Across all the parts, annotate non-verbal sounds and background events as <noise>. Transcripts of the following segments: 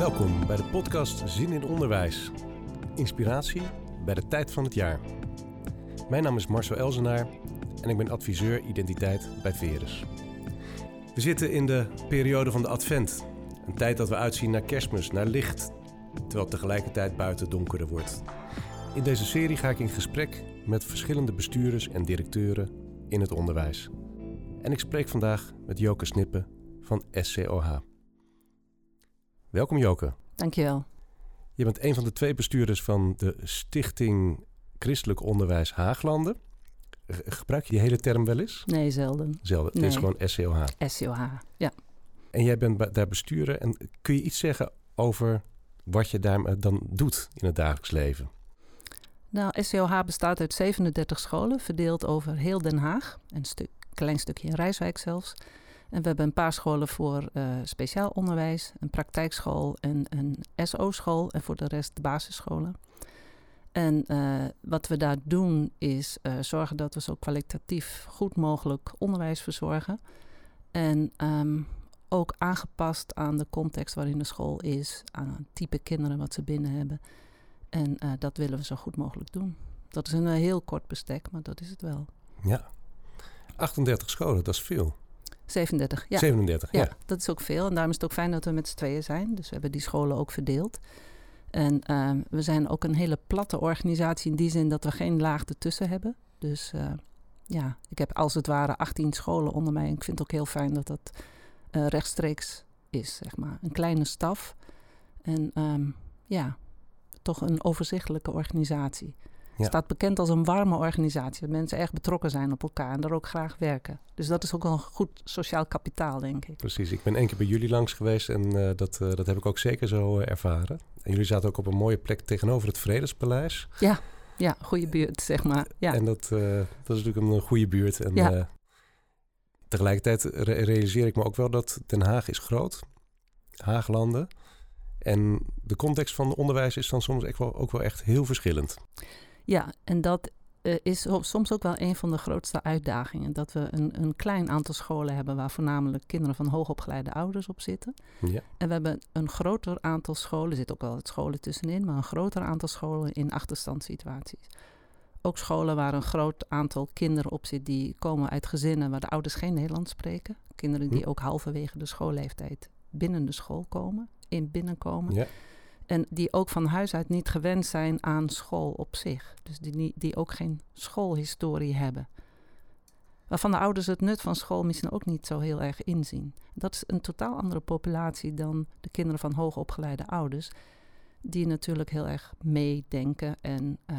Welkom bij de podcast Zin in Onderwijs. Inspiratie bij de tijd van het jaar. Mijn naam is Marcel Elzenaar en ik ben adviseur identiteit bij Verus. We zitten in de periode van de Advent. Een tijd dat we uitzien naar kerstmis, naar licht, terwijl tegelijkertijd buiten donkerder wordt. In deze serie ga ik in gesprek met verschillende bestuurders en directeuren in het onderwijs. En ik spreek vandaag met Joke Snippen van SCOH. Welkom Joke. Dankjewel. Je bent een van de twee bestuurders van de Stichting Christelijk Onderwijs Haaglanden. Gebruik je die hele term wel eens? Nee, zelden. Zelden. Het is gewoon SCOH. SCOH, ja. En jij bent daar bestuurder. En kun je iets zeggen over wat je daar dan doet in het dagelijks leven? Nou, SCOH bestaat uit 37 scholen, verdeeld over heel Den Haag. Een stuk, klein stukje in Rijswijk zelfs. En we hebben een paar scholen voor uh, speciaal onderwijs, een praktijkschool en een SO-school. En voor de rest de basisscholen. En uh, wat we daar doen is uh, zorgen dat we zo kwalitatief goed mogelijk onderwijs verzorgen. En um, ook aangepast aan de context waarin de school is, aan het type kinderen wat ze binnen hebben. En dat willen we zo goed mogelijk doen. Dat is een heel kort bestek, maar dat is het wel. Ja, 38 scholen, dat is veel. 37, ja. 37, ja. ja. Dat is ook veel. En daarom is het ook fijn dat we met z'n tweeën zijn. Dus we hebben die scholen ook verdeeld. En uh, we zijn ook een hele platte organisatie in die zin dat we geen laag ertussen hebben. Dus uh, ja, ik heb als het ware 18 scholen onder mij. En ik vind het ook heel fijn dat dat uh, rechtstreeks is, zeg maar. Een kleine staf. En um, ja, toch een overzichtelijke organisatie. Ja. staat bekend als een warme organisatie. Dat mensen erg betrokken zijn op elkaar en daar ook graag werken. Dus dat is ook wel een goed sociaal kapitaal, denk ik. Precies. Ik ben één keer bij jullie langs geweest en uh, dat, uh, dat heb ik ook zeker zo uh, ervaren. En jullie zaten ook op een mooie plek tegenover het Vredespaleis. Ja, ja goede buurt, zeg maar. Ja. En dat, dat is natuurlijk een goede buurt. En ja. tegelijkertijd re realiseer ik me ook wel dat Den Haag is groot. Haaglanden. En de context van onderwijs is dan soms echt wel, ook wel echt heel verschillend. Ja, en dat uh, is soms ook wel een van de grootste uitdagingen. Dat we een, een klein aantal scholen hebben waar voornamelijk kinderen van hoogopgeleide ouders op zitten. Ja. En we hebben een groter aantal scholen, er zitten ook wel het scholen tussenin, maar een groter aantal scholen in achterstandssituaties. Ook scholen waar een groot aantal kinderen op zit die komen uit gezinnen waar de ouders geen Nederlands spreken. Kinderen die hm. ook halverwege de schoolleeftijd binnen de school komen, in binnenkomen. Ja. En die ook van huis uit niet gewend zijn aan school op zich. Dus die, die ook geen schoolhistorie hebben. Waarvan de ouders het nut van school misschien ook niet zo heel erg inzien. Dat is een totaal andere populatie dan de kinderen van hoogopgeleide ouders. Die natuurlijk heel erg meedenken en uh,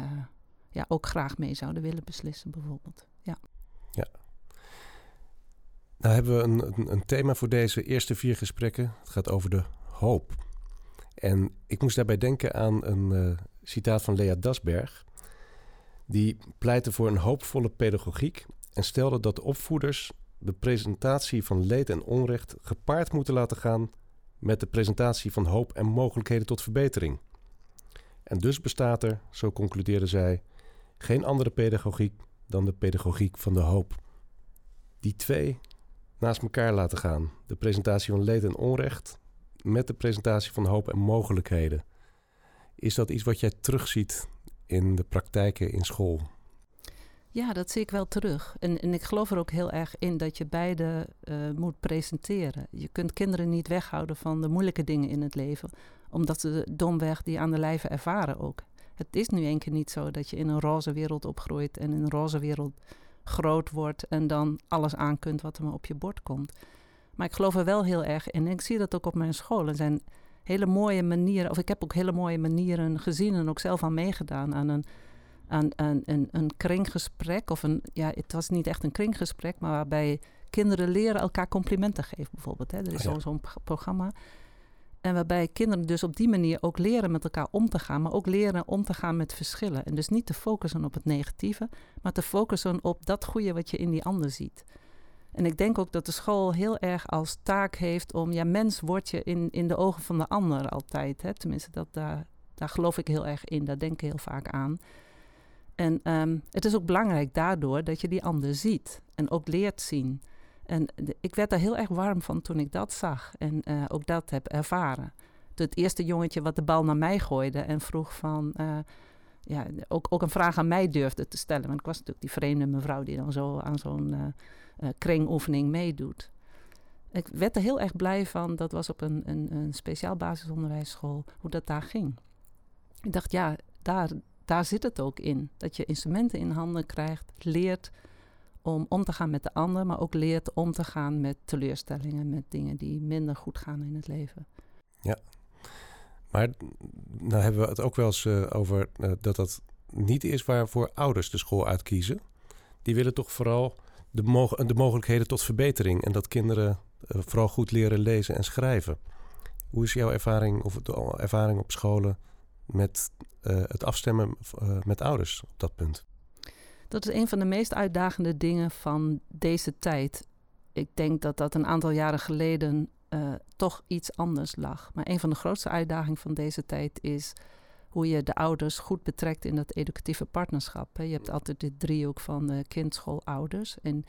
ja, ook graag mee zouden willen beslissen, bijvoorbeeld. Ja. ja. Nou hebben we een, een thema voor deze eerste vier gesprekken. Het gaat over de hoop. En ik moest daarbij denken aan een uh, citaat van Lea Dasberg. Die pleitte voor een hoopvolle pedagogiek en stelde dat opvoeders de presentatie van leed en onrecht gepaard moeten laten gaan met de presentatie van hoop en mogelijkheden tot verbetering. En dus bestaat er, zo concludeerde zij, geen andere pedagogiek dan de pedagogiek van de hoop. Die twee naast elkaar laten gaan. De presentatie van leed en onrecht met de presentatie van hoop en mogelijkheden. Is dat iets wat jij terugziet in de praktijken in school? Ja, dat zie ik wel terug. En, en ik geloof er ook heel erg in dat je beide uh, moet presenteren. Je kunt kinderen niet weghouden van de moeilijke dingen in het leven, omdat ze domweg die aan de lijve ervaren ook. Het is nu een keer niet zo dat je in een roze wereld opgroeit en in een roze wereld groot wordt en dan alles aan kunt wat er maar op je bord komt. Maar ik geloof er wel heel erg in. En ik zie dat ook op mijn school. Er zijn hele mooie manieren, of ik heb ook hele mooie manieren gezien en ook zelf aan meegedaan aan een, aan, aan, een, een kringgesprek. Of een, ja, het was niet echt een kringgesprek, maar waarbij kinderen leren elkaar complimenten geven, bijvoorbeeld. Hè. Er is oh ja. zo'n programma. En waarbij kinderen dus op die manier ook leren met elkaar om te gaan, maar ook leren om te gaan met verschillen. En dus niet te focussen op het negatieve, maar te focussen op dat goede wat je in die ander ziet. En ik denk ook dat de school heel erg als taak heeft om, ja, mens word je in, in de ogen van de ander altijd. Hè? Tenminste, dat, daar, daar geloof ik heel erg in, daar denk ik heel vaak aan. En um, het is ook belangrijk daardoor dat je die ander ziet en ook leert zien. En ik werd daar heel erg warm van toen ik dat zag en uh, ook dat heb ervaren. het eerste jongetje wat de bal naar mij gooide en vroeg van... Uh, ja, ook, ook een vraag aan mij durfde te stellen. Want ik was natuurlijk die vreemde mevrouw die dan zo aan zo'n uh, kringoefening meedoet. Ik werd er heel erg blij van. Dat was op een, een, een speciaal basisonderwijsschool, hoe dat daar ging. Ik dacht, ja, daar, daar zit het ook in. Dat je instrumenten in handen krijgt, leert om om te gaan met de ander, maar ook leert om te gaan met teleurstellingen, met dingen die minder goed gaan in het leven. Ja, maar nou hebben we het ook wel eens uh, over uh, dat dat niet is waarvoor ouders de school uitkiezen. Die willen toch vooral de, de mogelijkheden tot verbetering en dat kinderen uh, vooral goed leren lezen en schrijven. Hoe is jouw ervaring of ervaring op scholen met het afstemmen met ouders op dat punt? Dat is een van de meest uitdagende dingen van deze tijd. Ik denk dat dat een aantal jaren geleden uh, toch iets anders lag. Maar een van de grootste uitdagingen van deze tijd is hoe je de ouders goed betrekt in dat educatieve partnerschap. Hè. Je hebt altijd de driehoek van uh, kind, school, ouders. En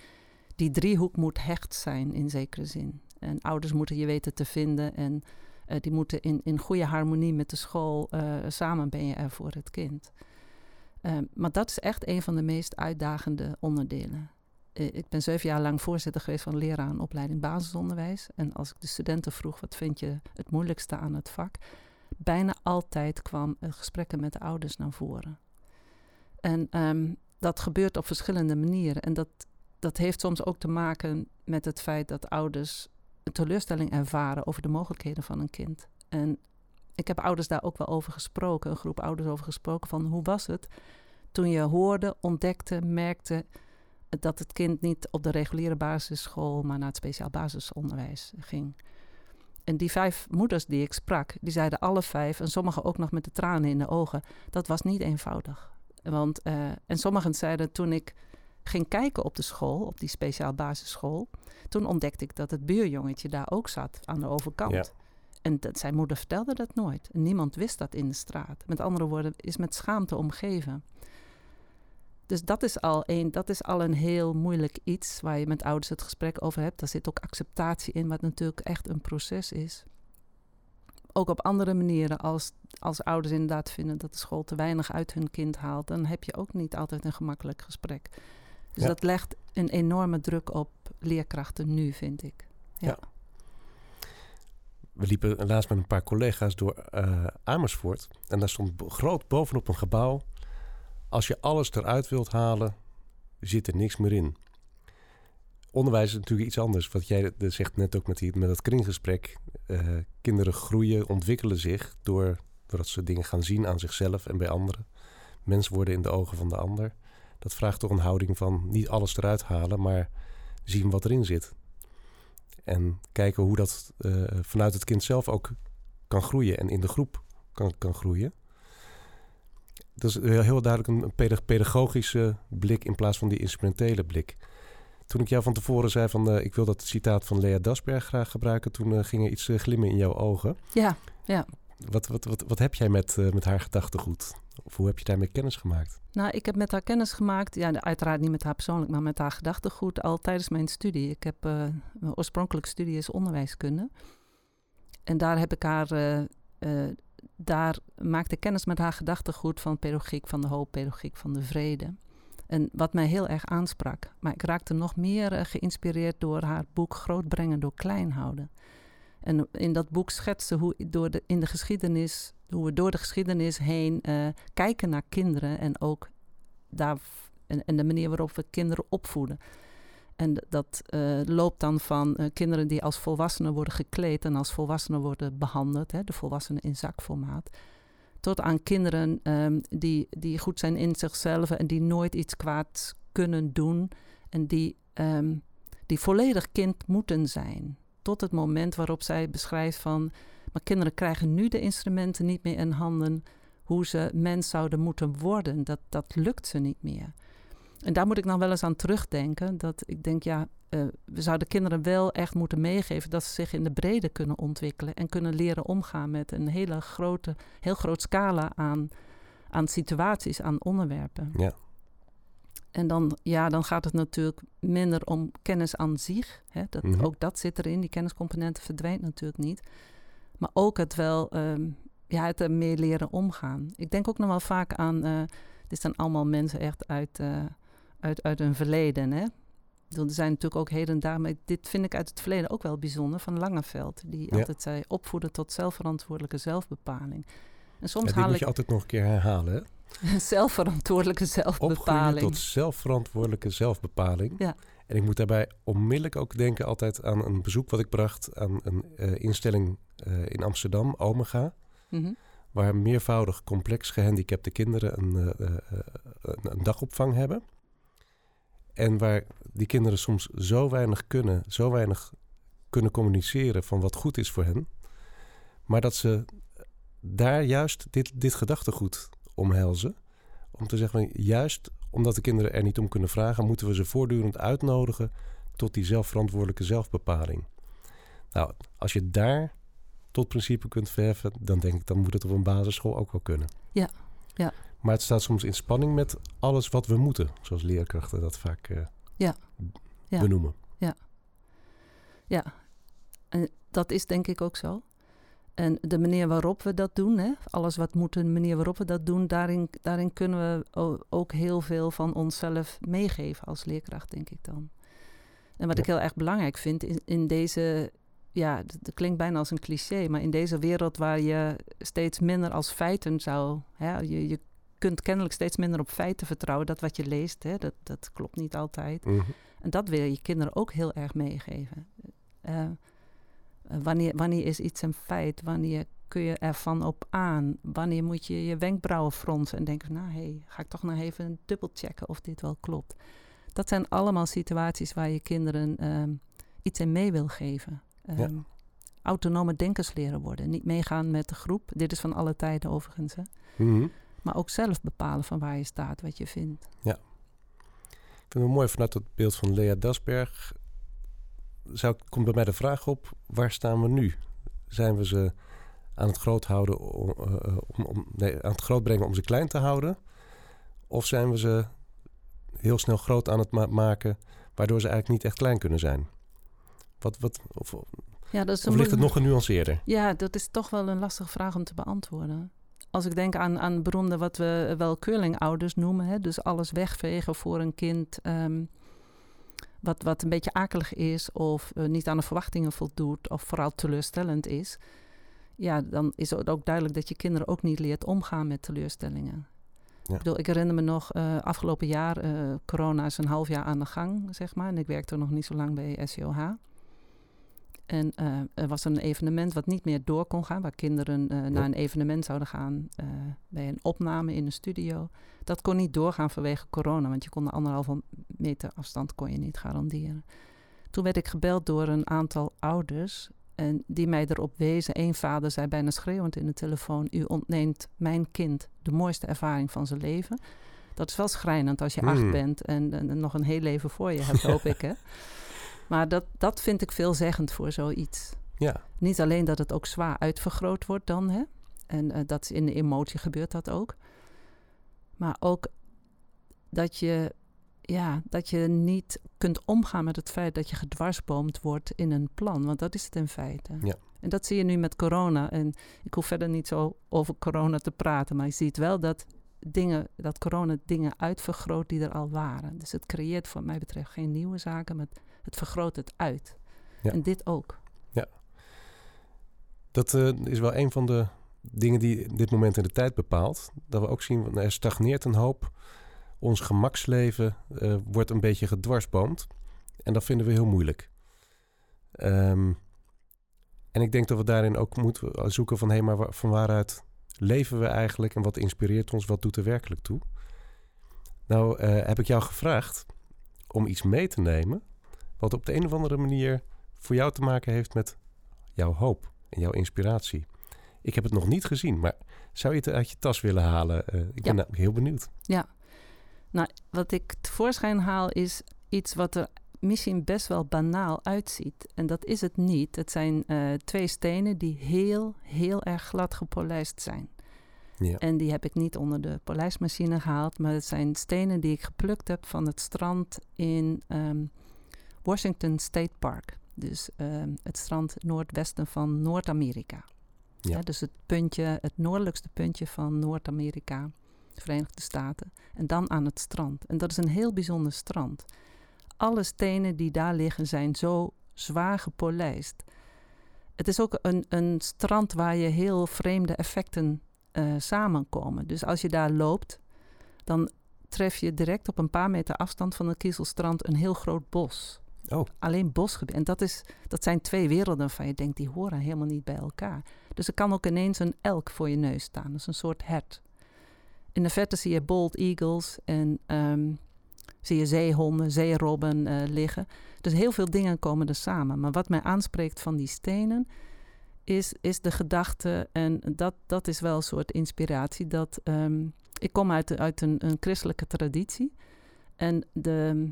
die driehoek moet hecht zijn in zekere zin. En ouders moeten je weten te vinden en uh, die moeten in, in goede harmonie met de school samen ben je er voor het kind. Ehm, maar dat is echt een van de meest uitdagende onderdelen. Uh, ik ben zeven jaar lang voorzitter geweest van leraar en opleiding basisonderwijs. En als ik de studenten vroeg, wat vind je het moeilijkste aan het vak? Bijna altijd kwam gesprekken met de ouders naar voren. En um, dat gebeurt op verschillende manieren. En dat, dat heeft soms ook te maken met het feit dat ouders teleurstelling ervaren over de mogelijkheden van een kind. En ik heb ouders daar ook wel over gesproken, een groep ouders over gesproken, van hoe was het toen je hoorde, ontdekte, merkte dat het kind niet op de reguliere basisschool, maar naar het speciaal basisonderwijs ging. En die vijf moeders die ik sprak, die zeiden alle vijf, en sommigen ook nog met de tranen in de ogen, dat was niet eenvoudig. Want, uh, en sommigen zeiden toen ik ging kijken op de school, op die speciaal basisschool, toen ontdekte ik dat het buurjongetje daar ook zat aan de overkant. Ja. En dat, zijn moeder vertelde dat nooit. En niemand wist dat in de straat. Met andere woorden, is met schaamte omgeven. Dus dat is, al een, dat is al een heel moeilijk iets waar je met ouders het gesprek over hebt. Daar zit ook acceptatie in, wat natuurlijk echt een proces is. Ook op andere manieren, als, als ouders inderdaad vinden dat de school te weinig uit hun kind haalt, dan heb je ook niet altijd een gemakkelijk gesprek. Dus dat legt een enorme druk op leerkrachten nu, vind ik. ja. ja we liepen laatst met een paar collega's door uh, Amersfoort. En daar stond groot bovenop een gebouw. Als je alles eruit wilt halen, zit er niks meer in. Onderwijs is natuurlijk iets anders. Wat jij zegt net ook met, die, met dat kringgesprek. Uh, kinderen groeien, ontwikkelen zich door, doordat ze dingen gaan zien aan zichzelf en bij anderen. Mens worden in de ogen van de ander. Dat vraagt toch een houding van niet alles eruit halen, maar zien wat erin zit. En kijken hoe dat uh, vanuit het kind zelf ook kan groeien en in de groep kan, kan groeien. Dat is heel duidelijk een pedagogische blik in plaats van die instrumentele blik. Toen ik jou van tevoren zei van uh, ik wil dat citaat van Lea Dasberg graag gebruiken, toen uh, ging er iets glimmen in jouw ogen. Ja, ja. Wat, wat, wat, wat heb jij met, met haar gedachtegoed? Of hoe heb je daarmee kennis gemaakt? Nou, ik heb met haar kennis gemaakt, ja, uiteraard niet met haar persoonlijk, maar met haar gedachtegoed al tijdens mijn studie. Ik heb, mijn oorspronkelijke studie is onderwijskunde. En daar heb ik haar, daar maakte kennis met haar gedachtegoed van pedagogiek van de hoop, pedagogiek van de vrede. En wat mij heel erg aansprak. Maar ik raakte nog meer geïnspireerd door haar boek Grootbrengen door Klein houden. En in dat boek schetste hoe door de, in de geschiedenis hoe we door de geschiedenis heen uh, kijken naar kinderen en ook daar, en, de manier waarop we kinderen opvoeden. En dat uh, loopt dan van uh, kinderen die als volwassenen worden gekleed en als volwassenen worden behandeld, hè, de volwassenen in zakformaat, tot aan kinderen um, die, die goed zijn in zichzelf en die nooit iets kwaad kunnen doen en die, um, die volledig kind moeten zijn. Tot het moment waarop zij beschrijft van maar kinderen krijgen nu de instrumenten niet meer in handen hoe ze mens zouden moeten worden. Dat, dat lukt ze niet meer. En daar moet ik nog wel eens aan terugdenken. Dat ik denk, ja, uh, we zouden kinderen wel echt moeten meegeven dat ze zich in de brede kunnen ontwikkelen en kunnen leren omgaan met een hele grote, heel groot scala aan, aan situaties, aan onderwerpen. Ja. En dan, ja, dan gaat het natuurlijk minder om kennis aan zich. Hè? Dat, mm -hmm. Ook dat zit erin. Die kenniscomponenten verdwijnt natuurlijk niet. Maar ook het wel, ehm, ja, het ermee leren omgaan. Ik denk ook nog wel vaak aan, uh, dit zijn allemaal mensen echt uit, uh, uit, uit hun verleden, hè. Er zijn natuurlijk ook heden en daar, maar dit vind ik uit het verleden ook wel bijzonder, van Langeveld. Die altijd zei, opvoeden tot zelfverantwoordelijke zelfbepaling. En soms ja, haal moet je altijd nog een keer herhalen, hè? <laughs> zelfverantwoordelijke zelfbepaling. Opgroeien tot zelfverantwoordelijke zelfbepaling. Ja. En ik moet daarbij onmiddellijk ook denken altijd aan een bezoek wat ik bracht aan een uh, instelling uh, in Amsterdam, Omega. Mm -hmm. Waar meervoudig complex gehandicapte kinderen een, uh, een, een, dagopvang hebben. En waar die kinderen soms zo weinig kunnen, zo weinig kunnen communiceren van wat goed is voor hen. Maar dat ze daar juist dit, dit gedachtegoed omhelzen. Om te zeggen, juist omdat de kinderen er niet om kunnen vragen, moeten we ze voortdurend uitnodigen tot die zelfverantwoordelijke zelfbepaling. Nou, als je daar tot principe kunt verheffen, dan denk ik, dan moet het op een basisschool ook wel kunnen. Ja, ja. Maar het staat soms in spanning met alles wat we moeten, zoals leerkrachten dat vaak uh, ja. ja. benoemen. Ja, ja. En dat is denk ik ook zo. En de manier waarop we dat doen, hè, alles wat moet, de manier waarop we dat doen, daarin, daarin kunnen we ook heel veel van onszelf meegeven als leerkracht, denk ik dan. En wat ik heel erg belangrijk vind in, in deze, ja, dat klinkt bijna als een cliché, maar in deze wereld waar je steeds minder als feiten zou, hè, je, je kunt kennelijk steeds minder op feiten vertrouwen, dat wat je leest, hè, dat, dat klopt niet altijd. Mhm. En dat wil je kinderen ook heel erg meegeven. Uh, eh, wanneer, wanneer is iets een feit? Wanneer kun je ervan op aan? Wanneer moet je je wenkbrauwen fronsen en denken: Nou, hé, hey, ga ik toch nog even dubbelchecken of dit wel klopt? Dat zijn allemaal situaties waar je kinderen ehm, iets in mee wil geven. Um, Autonome denkers leren worden. Niet meegaan met de groep. Dit is van alle tijden overigens. Hè? Mhm. Maar ook zelf bepalen van waar je staat, wat je vindt. Ja. Ik vind het mooi vanuit het beeld van Lea Dasberg zou, komt bij mij de vraag op: waar staan we nu? Zijn we ze aan het groot houden om, uh, om, om nee, aan het groot brengen om ze klein te houden? Of zijn we ze heel snel groot aan het ma maken, waardoor ze eigenlijk niet echt klein kunnen zijn? Wat, wat, of, ja, dat is of ligt het nog genuanceerder? Ja, dat is toch wel een lastige vraag om te beantwoorden. Als ik denk aan, aan beroemde wat we wel curlingouders noemen, hè, dus alles wegvegen voor een kind. Um, wat, wat een beetje akelig is of uh, niet aan de verwachtingen voldoet of vooral teleurstellend is, ja, dan is het ook duidelijk dat je kinderen ook niet leert omgaan met teleurstellingen. Ja. Ik, bedoel, ik herinner me nog, uh, afgelopen jaar, uh, corona is een half jaar aan de gang, zeg maar. En ik werkte nog niet zo lang bij SCOH. En uh, er was een evenement wat niet meer door kon gaan, waar kinderen uh, naar een evenement zouden gaan uh, bij een opname in een studio. Dat kon niet doorgaan vanwege corona, want je kon de anderhalve meter afstand kon je niet garanderen. Toen werd ik gebeld door een aantal ouders en die mij erop wezen. Eén vader zei bijna schreeuwend in de telefoon: U ontneemt mijn kind de mooiste ervaring van zijn leven. Dat is wel schrijnend als je mm. acht bent en, en, nog een heel leven voor je hebt, hoop ik. Hè? <laughs> Maar dat, dat vind ik veelzeggend voor zoiets. Ja. Niet alleen dat het ook zwaar uitvergroot wordt dan, hè? En uh, dat in de emotie gebeurt dat ook. Maar ook dat je, ja, dat je niet kunt omgaan met het feit dat je gedwarsboomd wordt in een plan. Want dat is het in feite. Ja. En dat zie je nu met corona. En ik hoef verder niet zo over corona te praten. Maar je ziet wel dat dingen, dat corona dingen uitvergroot die er al waren. Dus het creëert voor mij betreft geen nieuwe zaken, maar het vergroot het uit. Ja. En dit ook. Ja. Dat uh, is wel een van de dingen die dit moment in de tijd bepaalt. Dat we ook zien, er stagneert een hoop. Ons gemaksleven uh, wordt een beetje gedwarsboomd. En dat vinden we heel moeilijk. Um, en ik denk dat we daarin ook moeten zoeken van... hé, hey, maar van waaruit leven we eigenlijk... en wat inspireert ons, wat doet er werkelijk toe? Nou, uh, heb ik jou gevraagd om iets mee te nemen... wat op de een of andere manier voor jou te maken heeft met jouw hoop en jouw inspiratie. Ik heb het nog niet gezien, maar zou je het uit je tas willen halen? Uh, ik ben heel benieuwd. Ja, nou, wat ik tevoorschijn haal is iets wat er misschien best wel banaal uitziet. En dat is het niet. Het zijn uh, twee stenen die heel, heel erg glad gepolijst zijn. Ja. En die heb ik niet onder de polijsmachine gehaald, maar het zijn stenen die ik geplukt heb van het strand in um, Washington State Park. Dus um, het strand noordwesten van Noord-Amerika. Ja. dus het puntje, het noordelijkste puntje van Noord-Amerika, de Verenigde Staten. En dan aan het strand. En dat is een heel bijzonder strand. Alle stenen die daar liggen zijn zo zwaar gepolijst. Het is ook een, een strand waar je heel vreemde effecten uh, samenkomen. Dus als je daar loopt, dan tref je direct op een paar meter afstand van het Kieselstrand een heel groot bos. Oh. Alleen bosgebied. En dat, is, dat zijn twee werelden waarvan je denkt, die horen helemaal niet bij elkaar. Dus er kan ook ineens een elk voor je neus staan. Dat is een soort hert. In de verte zie je bald eagles en ehm, zie je zeehonden, zeerobben uh, liggen. Dus heel veel dingen komen er samen. Maar wat mij aanspreekt van die stenen is, is de gedachte, en dat, dat is wel een soort inspiratie, dat ehm, ik kom uit, uit een, een christelijke traditie. En de,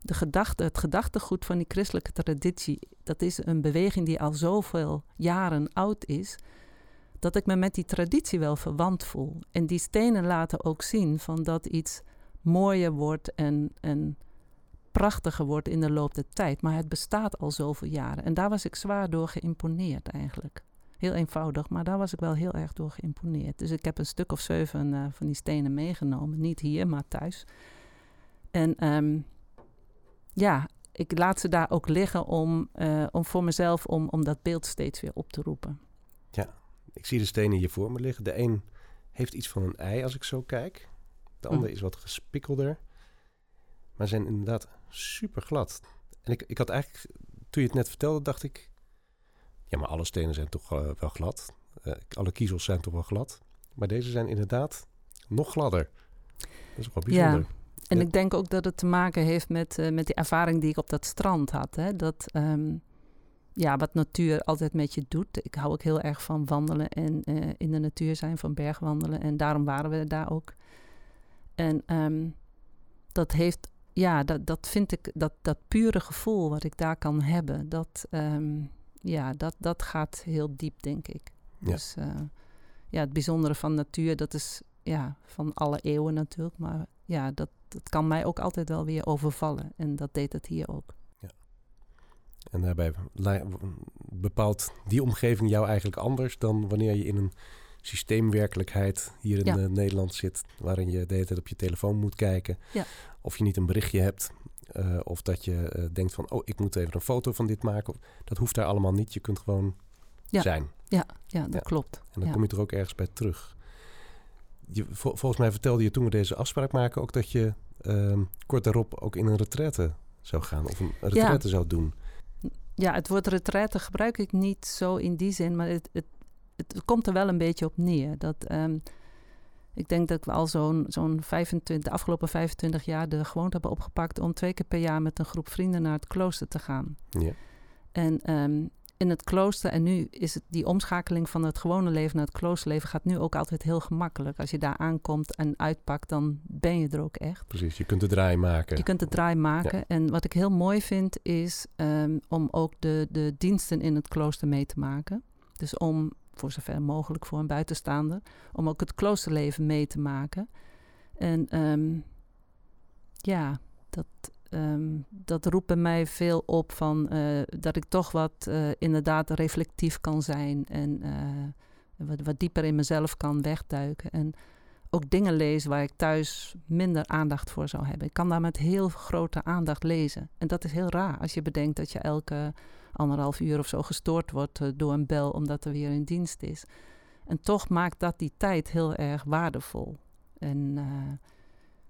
de gedachte, het gedachtegoed van die christelijke traditie, dat is een beweging die al zoveel jaren oud is, dat ik me met die traditie wel verwant voel. En die stenen laten ook zien van dat iets mooier wordt en, en prachtiger wordt in de loop der tijd. Maar het bestaat al zoveel jaren. En daar was ik zwaar door geïmponeerd eigenlijk. Heel eenvoudig, maar daar was ik wel heel erg door geïmponeerd. Dus ik heb een stuk of zeven uh, van die stenen meegenomen. Niet hier, maar thuis. En um, ja, ik laat ze daar ook liggen om, uh, om voor mezelf om, om dat beeld steeds weer op te roepen. Ja, ik zie de stenen hier voor me liggen. De een heeft iets van een ei als ik zo kijk. De hm. andere is wat gespikkelder. Maar zijn inderdaad super glad. En ik, ik had eigenlijk, toen je het net vertelde, dacht ik... Ja, maar alle stenen zijn toch uh, wel glad. Uh, alle kiezels zijn toch wel glad. Maar deze zijn inderdaad nog gladder. Dat is wel bijzonder. Ja. En ik denk ook dat het te maken heeft met, uh, met die ervaring die ik op dat strand had. Hè? Dat, um, ja, wat natuur altijd met je doet. Ik hou ook heel erg van wandelen en uh, in de natuur zijn, van bergwandelen. En daarom waren we daar ook. En um, dat heeft, ja, dat, dat vind ik, dat, dat pure gevoel wat ik daar kan hebben, dat, um, ja, dat, dat gaat heel diep, denk ik. Ja. Dus uh, ja, het bijzondere van natuur, dat is ja, van alle eeuwen natuurlijk. Maar ja, dat, dat kan mij ook altijd wel weer overvallen. En dat deed het hier ook. Ja. En daarbij bepaalt die omgeving jou eigenlijk anders dan wanneer je in een systeemwerkelijkheid hier in ja. Nederland zit, waarin je de hele tijd op je telefoon moet kijken. Ja. Of je niet een berichtje hebt. Uh, of dat je uh, denkt van, oh, ik moet even een foto van dit maken. Dat hoeft daar allemaal niet. Je kunt gewoon ja. zijn. Ja, ja dat klopt. En dan kom je er ook ergens bij terug je, volgens mij vertelde je toen we deze afspraak maken ook dat je uh, kort daarop ook in een retraite zou gaan of een retraite zou doen. Ja, het woord retraite gebruik ik niet zo in die zin, maar het, het, het komt er wel een beetje op neer. Dat, um, ik denk dat we al zo'n zo'n 25, de afgelopen 25 jaar de gewoonte hebben opgepakt om twee keer per jaar met een groep vrienden naar het klooster te gaan. Ja. En um, in het klooster. En nu is het die omschakeling van het gewone leven naar het kloosterleven gaat nu ook altijd heel gemakkelijk. Als je daar aankomt en uitpakt, dan ben je er ook echt. Precies, je kunt de draai maken. Je kunt de draai maken. En wat ik heel mooi vind, is um, om ook de, de diensten in het klooster mee te maken. Dus om, voor zover mogelijk voor een buitenstaander, om ook het kloosterleven mee te maken. En um, ja, dat, um, dat roept bij mij veel op van uh, dat ik toch wat uh, inderdaad reflectief kan zijn en uh, wat, wat, dieper in mezelf kan wegduiken. En ook dingen lezen waar ik thuis minder aandacht voor zou hebben. Ik kan daar met heel grote aandacht lezen. En dat is heel raar als je bedenkt dat je elke anderhalf uur of zo gestoord wordt door een bel omdat er weer een dienst is. En toch maakt dat die tijd heel erg waardevol. En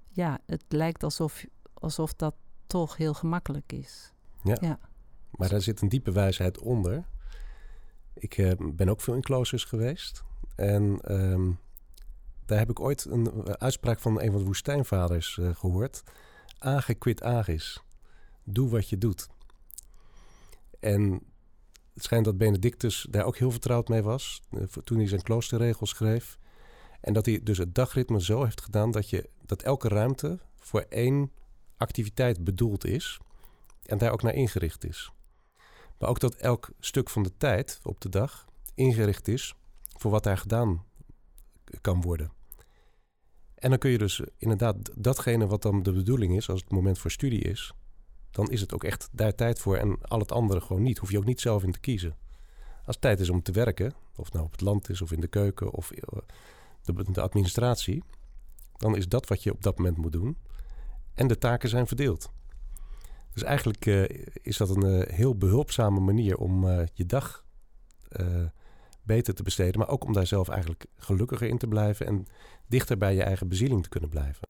ja, het lijkt alsof, alsof dat toch heel gemakkelijk is. Ja. ja. Maar daar zit een diepe wijsheid onder. Ik uh, ben ook veel in kloosters geweest. En um, daar heb ik ooit een uitspraak van een van de woestijnvaders uh, gehoord. Age quid agis. Doe wat je doet. En het schijnt dat Benedictus daar ook heel vertrouwd mee was. Uh, toen hij zijn kloosterregels schreef. En dat hij dus het dagritme zo heeft gedaan dat, je, dat elke ruimte voor één activiteit bedoeld is en daar ook naar ingericht is. Maar ook dat elk stuk van de tijd op de dag ingericht is voor wat daar gedaan kan worden. En dan kun je dus inderdaad datgene wat dan de bedoeling is, als het moment voor studie is, dan is het ook echt daar tijd voor en al het andere gewoon niet. Hoef je ook niet zelf in te kiezen. Als het tijd is om te werken, of het nou op het land is of in de keuken of eh, de, administratie, dan is dat wat je op dat moment moet doen. En de taken zijn verdeeld. Dus eigenlijk uh, is dat een uh, heel behulpzame manier om je dag beter te besteden. Maar ook om daar zelf eigenlijk gelukkiger in te blijven en dichter bij je eigen bezieling te kunnen blijven.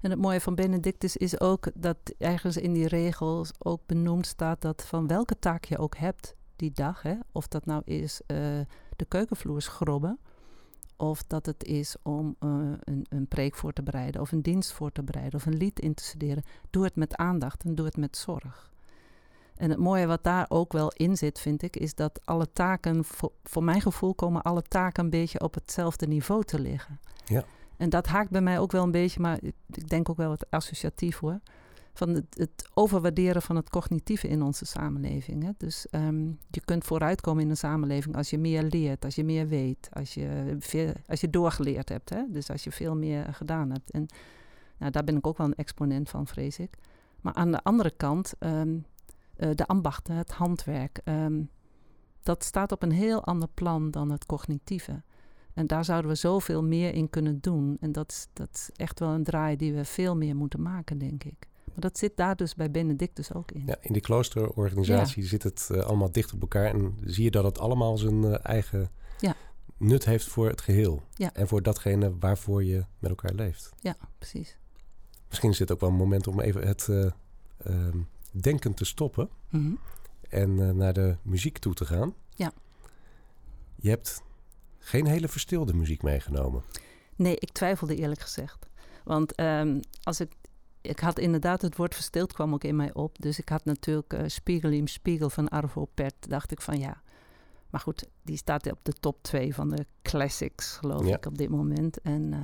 En het mooie van Benedictus is ook dat ergens in die regels ook benoemd staat dat van welke taak je ook hebt die dag, hè, of dat nou is de keukenvloer schrobben, of dat het is om uh, een, een preek voor te bereiden, of een dienst voor te bereiden, of een lied in te studeren. Doe het met aandacht en doe het met zorg. En het mooie wat daar ook wel in zit, vind ik, is dat alle taken, voor, voor mijn gevoel komen alle taken een beetje op hetzelfde niveau te liggen. Ja. En dat haakt bij mij ook wel een beetje, maar ik denk ook wel wat associatief hoor van het, het, overwaarderen van het cognitieve in onze samenleving. Hè? Dus um, je kunt vooruitkomen in een samenleving als je meer leert, als je meer weet, als je, veel, als je doorgeleerd hebt. Hè? Dus als je veel meer gedaan hebt. En nou, daar ben ik ook wel een exponent van, vrees ik. Maar aan de andere kant, um, uh, de ambachten, het handwerk, um, dat staat op een heel ander plan dan het cognitieve. En daar zouden we zoveel meer in kunnen doen. En dat, dat is echt wel een draai die we veel meer moeten maken, denk ik. Maar dat zit daar dus bij Benedictus ook in. Ja, in die kloosterorganisatie zit het uh, allemaal dicht op elkaar. En zie je dat het allemaal zijn uh, eigen ja. nut heeft voor het geheel. Ja. En voor datgene waarvoor je met elkaar leeft. Ja, precies. Misschien is dit ook wel een moment om even het uh, denken te stoppen. Mm -hmm. En naar de muziek toe te gaan. Ja. Je hebt geen hele verstilde muziek meegenomen. Nee, ik twijfelde eerlijk gezegd. Want um, als ik ik had inderdaad het woord verstild kwam ook in mij op. Dus ik had natuurlijk uh, Spiegel im Spiegel van Arvo Pärt. Dacht ik van ja. Maar goed, die staat op de top 2 van de classics, geloof Ja. ik, op dit moment. En, uh,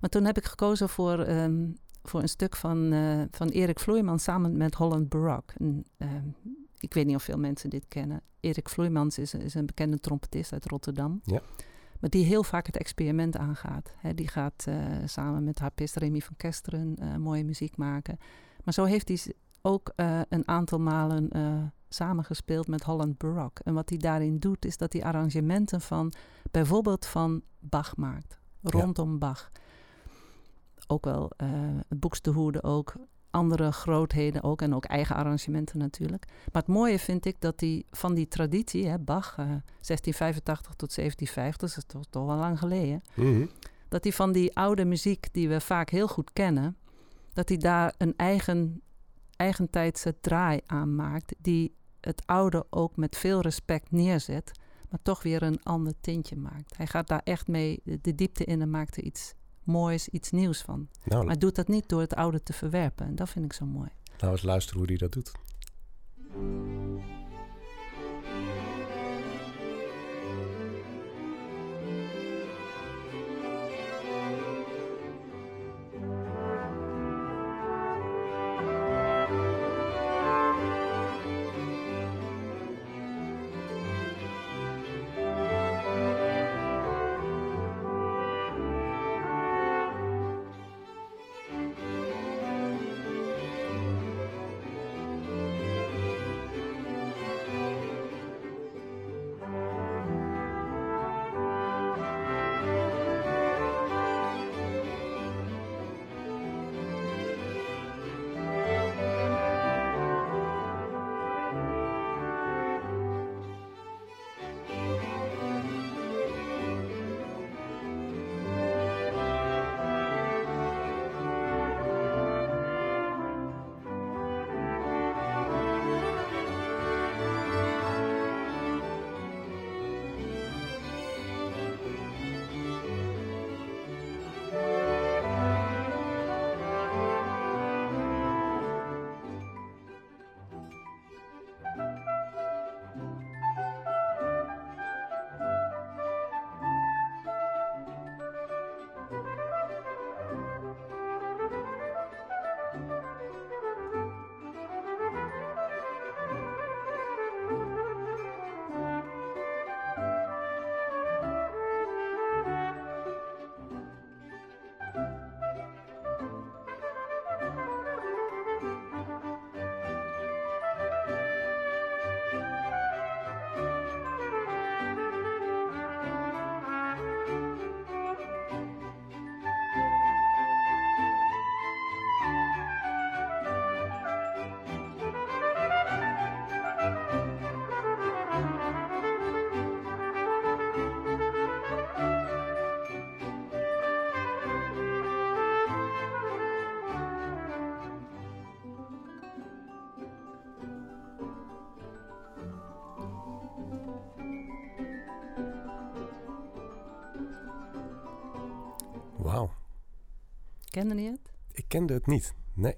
maar toen heb ik gekozen voor, um, voor een stuk van, uh, van Erik Vloeimans samen met Holland Baroque. En, ik weet niet of veel mensen dit kennen. Erik Vloeimans is, is een bekende trompetist uit Rotterdam. Ja. Maar die heel vaak het experiment aangaat. He, die gaat uh, samen met harpist Remy van Kesteren uh, mooie muziek maken. Maar zo heeft hij ook een aantal malen samengespeeld met Holland Baroque. En wat hij daarin doet, is dat hij arrangementen van bijvoorbeeld van Bach maakt. Rondom ja. Bach. Ook wel het Boekstehoede ook andere grootheden ook en ook eigen arrangementen natuurlijk. Maar het mooie vind ik dat die van die traditie, hè, Bach, uh, 1685 tot 1750, dat is toch, toch wel lang geleden, mm -hmm. dat hij van die oude muziek die we vaak heel goed kennen, dat hij daar een eigen, eigentijdse draai aan maakt, die het oude ook met veel respect neerzet, maar toch weer een ander tintje maakt. Hij gaat daar echt mee de diepte in en maakt er iets moois, iets nieuws van. Nou, maar doet dat niet door het oude te verwerpen. En dat vind ik zo mooi. Nou, eens luisteren hoe hij dat doet. Kende je het? Ik kende het niet, nee.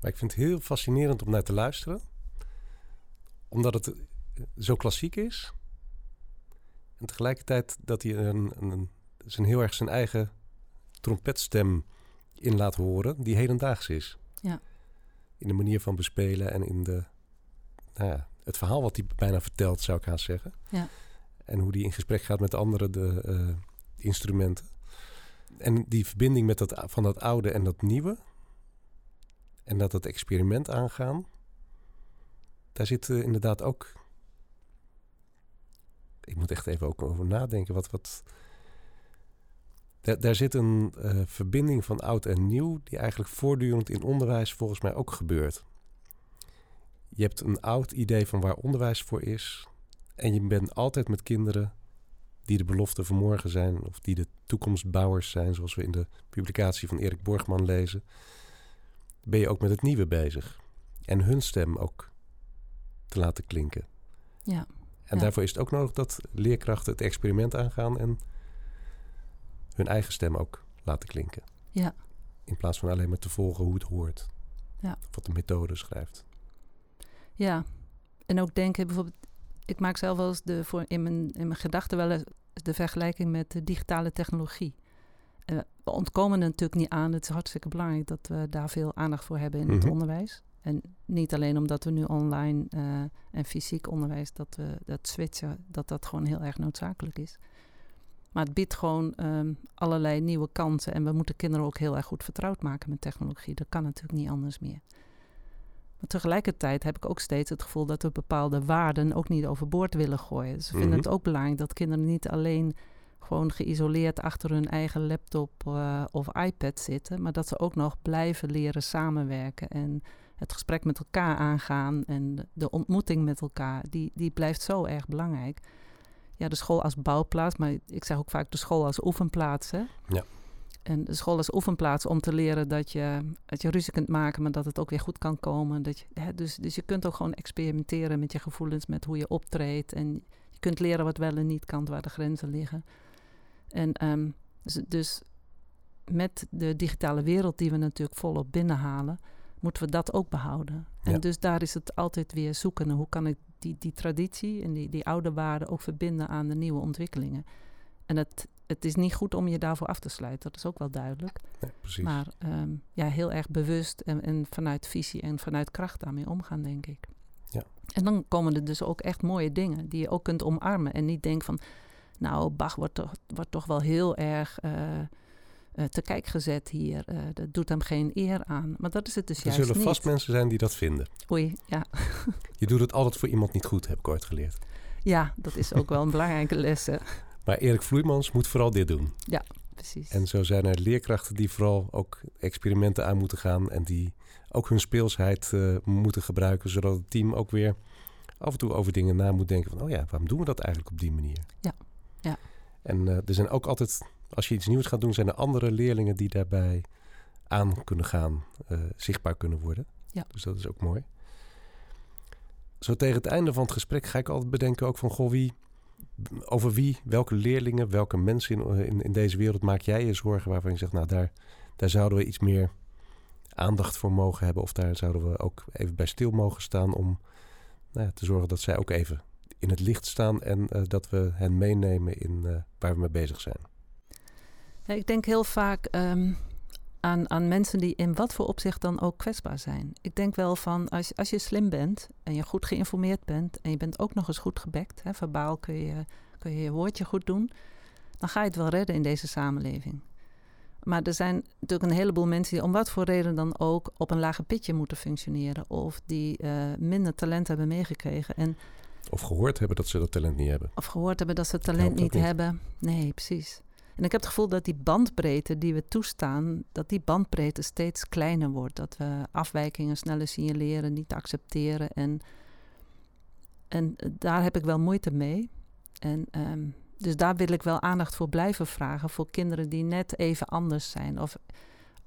Maar ik vind het heel fascinerend om naar te luisteren. Omdat het zo klassiek is. En tegelijkertijd dat hij een, een, zijn heel erg zijn eigen trompetstem in laat horen, die hedendaags is. Ja. In de manier van bespelen en in de, nou ja, het verhaal wat hij bijna vertelt, zou ik haast zeggen. Ja. En hoe die in gesprek gaat met andere de, uh, instrumenten. En die verbinding met dat, van dat oude en dat nieuwe. En dat het experiment aangaan. Daar zit uh, inderdaad ook. Ik moet echt even ook over nadenken. Wat, wat, daar, daar zit een uh, verbinding van oud en nieuw. die eigenlijk voortdurend in onderwijs volgens mij ook gebeurt. Je hebt een oud idee van waar onderwijs voor is. En je bent altijd met kinderen die de belofte van morgen zijn, of die de toekomstbouwers zijn, zoals we in de publicatie van Erik Borgman lezen, ben je ook met het nieuwe bezig. En hun stem ook te laten klinken. Ja. En daarvoor is het ook nodig dat leerkrachten het experiment aangaan en hun eigen stem ook laten klinken. Ja. In plaats van alleen maar te volgen hoe het hoort. Ja. Of wat de methode schrijft. Ja. En ook denken bijvoorbeeld ik maak zelf wel eens de, voor in mijn, in mijn gedachten wel eens de vergelijking met de digitale technologie. Uh, we ontkomen er natuurlijk niet aan. Het is hartstikke belangrijk dat we daar veel aandacht voor hebben in het Mhm. onderwijs. En niet alleen omdat we nu online eh, en fysiek onderwijs, dat we dat switchen, dat dat gewoon heel erg noodzakelijk is. Maar het biedt gewoon ehm, allerlei nieuwe kansen. En we moeten kinderen ook heel erg goed vertrouwd maken met technologie. Dat kan natuurlijk niet anders meer. Maar tegelijkertijd heb ik ook steeds het gevoel dat we bepaalde waarden ook niet overboord willen gooien. Dus we vinden Mhm. het ook belangrijk dat kinderen niet alleen gewoon geïsoleerd achter hun eigen laptop eh, of iPad zitten, maar dat ze ook nog blijven leren samenwerken en het gesprek met elkaar aangaan en de- de ontmoeting met elkaar, die, die blijft zo erg belangrijk. Ja, de school als bouwplaats, maar ik zeg ook vaak de school als oefenplaats. Hè? Ja. En de school als oefenplaats om te leren dat je, dat je ruzie kunt maken, maar dat het ook weer goed kan komen. Dat je, hè, dus, dus je kunt ook gewoon experimenteren met je gevoelens, met hoe je optreedt. En je kunt leren wat wel en niet kan, waar de grenzen liggen. En dus, dus met de digitale wereld die we natuurlijk volop binnenhalen, moeten we dat ook behouden. En dus daar is het altijd weer zoeken. naar Hoe kan ik die, die traditie en die, die oude waarden ook verbinden aan de nieuwe ontwikkelingen? En het, het is niet goed om je daarvoor af te sluiten, dat is ook wel duidelijk. Ja, precies. Maar ehm, ja, heel erg bewust en, en vanuit visie en vanuit kracht daarmee omgaan, denk ik. Ja. En dan komen er dus ook echt mooie dingen die je ook kunt omarmen. En niet denken van, nou, Bach wordt toch, wordt toch wel heel erg eh, te kijk gezet hier. Eh, dat doet hem geen eer aan. Maar dat is het dus er juist zullen niet. vast mensen zijn die dat vinden. Oei, ja. Je doet het altijd voor iemand niet goed, heb ik ooit geleerd. ja, dat is ook wel een belangrijke les, hè. Maar Erik Vloeimans moet vooral dit doen. Precies. En zo zijn er leerkrachten die vooral ook experimenten aan moeten gaan. En die ook hun speelsheid eh, moeten gebruiken. Zodat het team ook weer af en toe over dingen na moet denken. Van, oh ja, waarom doen we dat eigenlijk op die manier? Ja, ja. En eh, er zijn ook altijd, als je iets nieuws gaat doen, zijn er andere leerlingen die daarbij aan kunnen gaan, eh, zichtbaar kunnen worden. Ja. Dus dat is ook mooi. Zo tegen het einde van het gesprek ga ik altijd bedenken ook van, goh, wie, over wie, welke leerlingen, welke mensen in, in, deze wereld maak jij je zorgen waarvan je zegt, nou daar, daar zouden we iets meer aandacht voor mogen hebben of daar zouden we ook even bij stil mogen staan om nou ja, te zorgen dat zij ook even in het licht staan en eh, dat we hen meenemen in eh, waar we mee bezig zijn. Ja, ik denk heel vaak ehm, aan, aan mensen die in wat voor opzicht dan ook kwetsbaar zijn. Ik denk wel van als, als je slim bent en je goed geïnformeerd bent en je bent ook nog eens goed gebekt, hè, verbaal kun je, kun je je woordje goed doen, dan ga je het wel redden in deze samenleving. Maar er zijn natuurlijk een heleboel mensen die om wat voor reden dan ook op een lager pitje moeten functioneren. Of die eh, minder talent hebben meegekregen. En Of gehoord hebben dat ze dat talent niet hebben. of gehoord hebben dat ze talent niet. hebben. Nee, precies. En ik heb het gevoel dat die bandbreedte die we toestaan, dat die bandbreedte steeds kleiner wordt. Dat we afwijkingen sneller signaleren, niet accepteren. En, en daar heb ik wel moeite mee. En ehm, dus daar wil ik wel aandacht voor blijven vragen. Voor kinderen die net even anders zijn. Of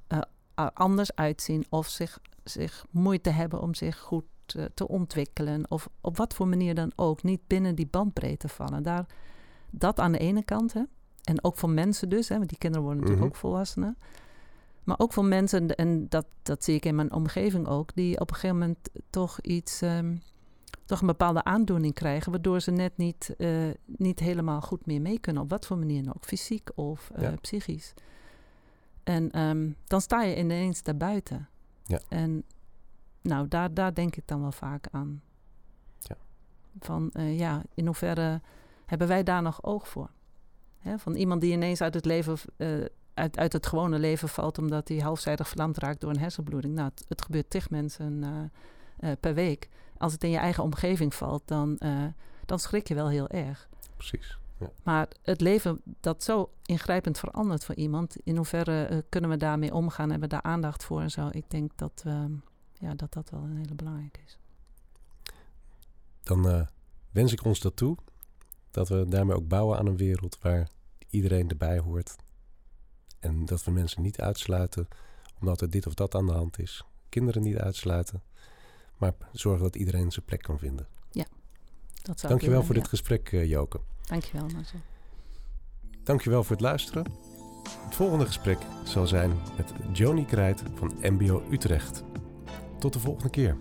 er anders uitzien. Of zich, zich moeite hebben om zich goed eh, te ontwikkelen. Of op wat voor manier dan ook. Niet binnen die bandbreedte vallen. Daar, dat aan de ene kant. Hè. En ook voor mensen dus. Hè, want die kinderen worden natuurlijk Mhm. ook volwassenen. Maar ook voor mensen, en dat, dat zie ik in mijn omgeving ook, die op een gegeven moment toch iets, ehm, toch een bepaalde aandoening krijgen, waardoor ze net niet, eh, niet helemaal goed meer mee kunnen, op wat voor manier ook, fysiek of uh, psychisch. En ehm, dan sta je ineens daarbuiten. Ja. En nou, daar, daar denk ik dan wel vaak aan. Ja. Van uh, ja, in hoeverre hebben wij daar nog oog voor? Hè, van iemand die ineens uit het leven uit, uit het gewone leven valt omdat hij halfzijdig verlamd raakt door een hersenbloeding. Nou, het, het gebeurt tig mensen uh, per week. Als het in je eigen omgeving valt, dan, dan schrik je wel heel erg. Precies. Ja. Maar het leven dat zo ingrijpend verandert voor iemand, in hoeverre kunnen we daarmee omgaan? Hebben we daar aandacht voor en zo? Ik denk dat we, ja, dat, dat wel een hele belangrijke is. Dan wens ik ons dat toe. Dat we daarmee ook bouwen aan een wereld waar iedereen erbij hoort en dat we mensen niet uitsluiten omdat er dit of dat aan de hand is. Kinderen niet uitsluiten, maar zorgen dat iedereen zijn plek kan vinden. Ja, dat zou Dankjewel willen, voor ja. dit gesprek, uh, Joke. Dankjewel, Marcel. Dankjewel voor het luisteren. Het volgende gesprek zal zijn met Joni Krijt van MBO Utrecht. Tot de volgende keer.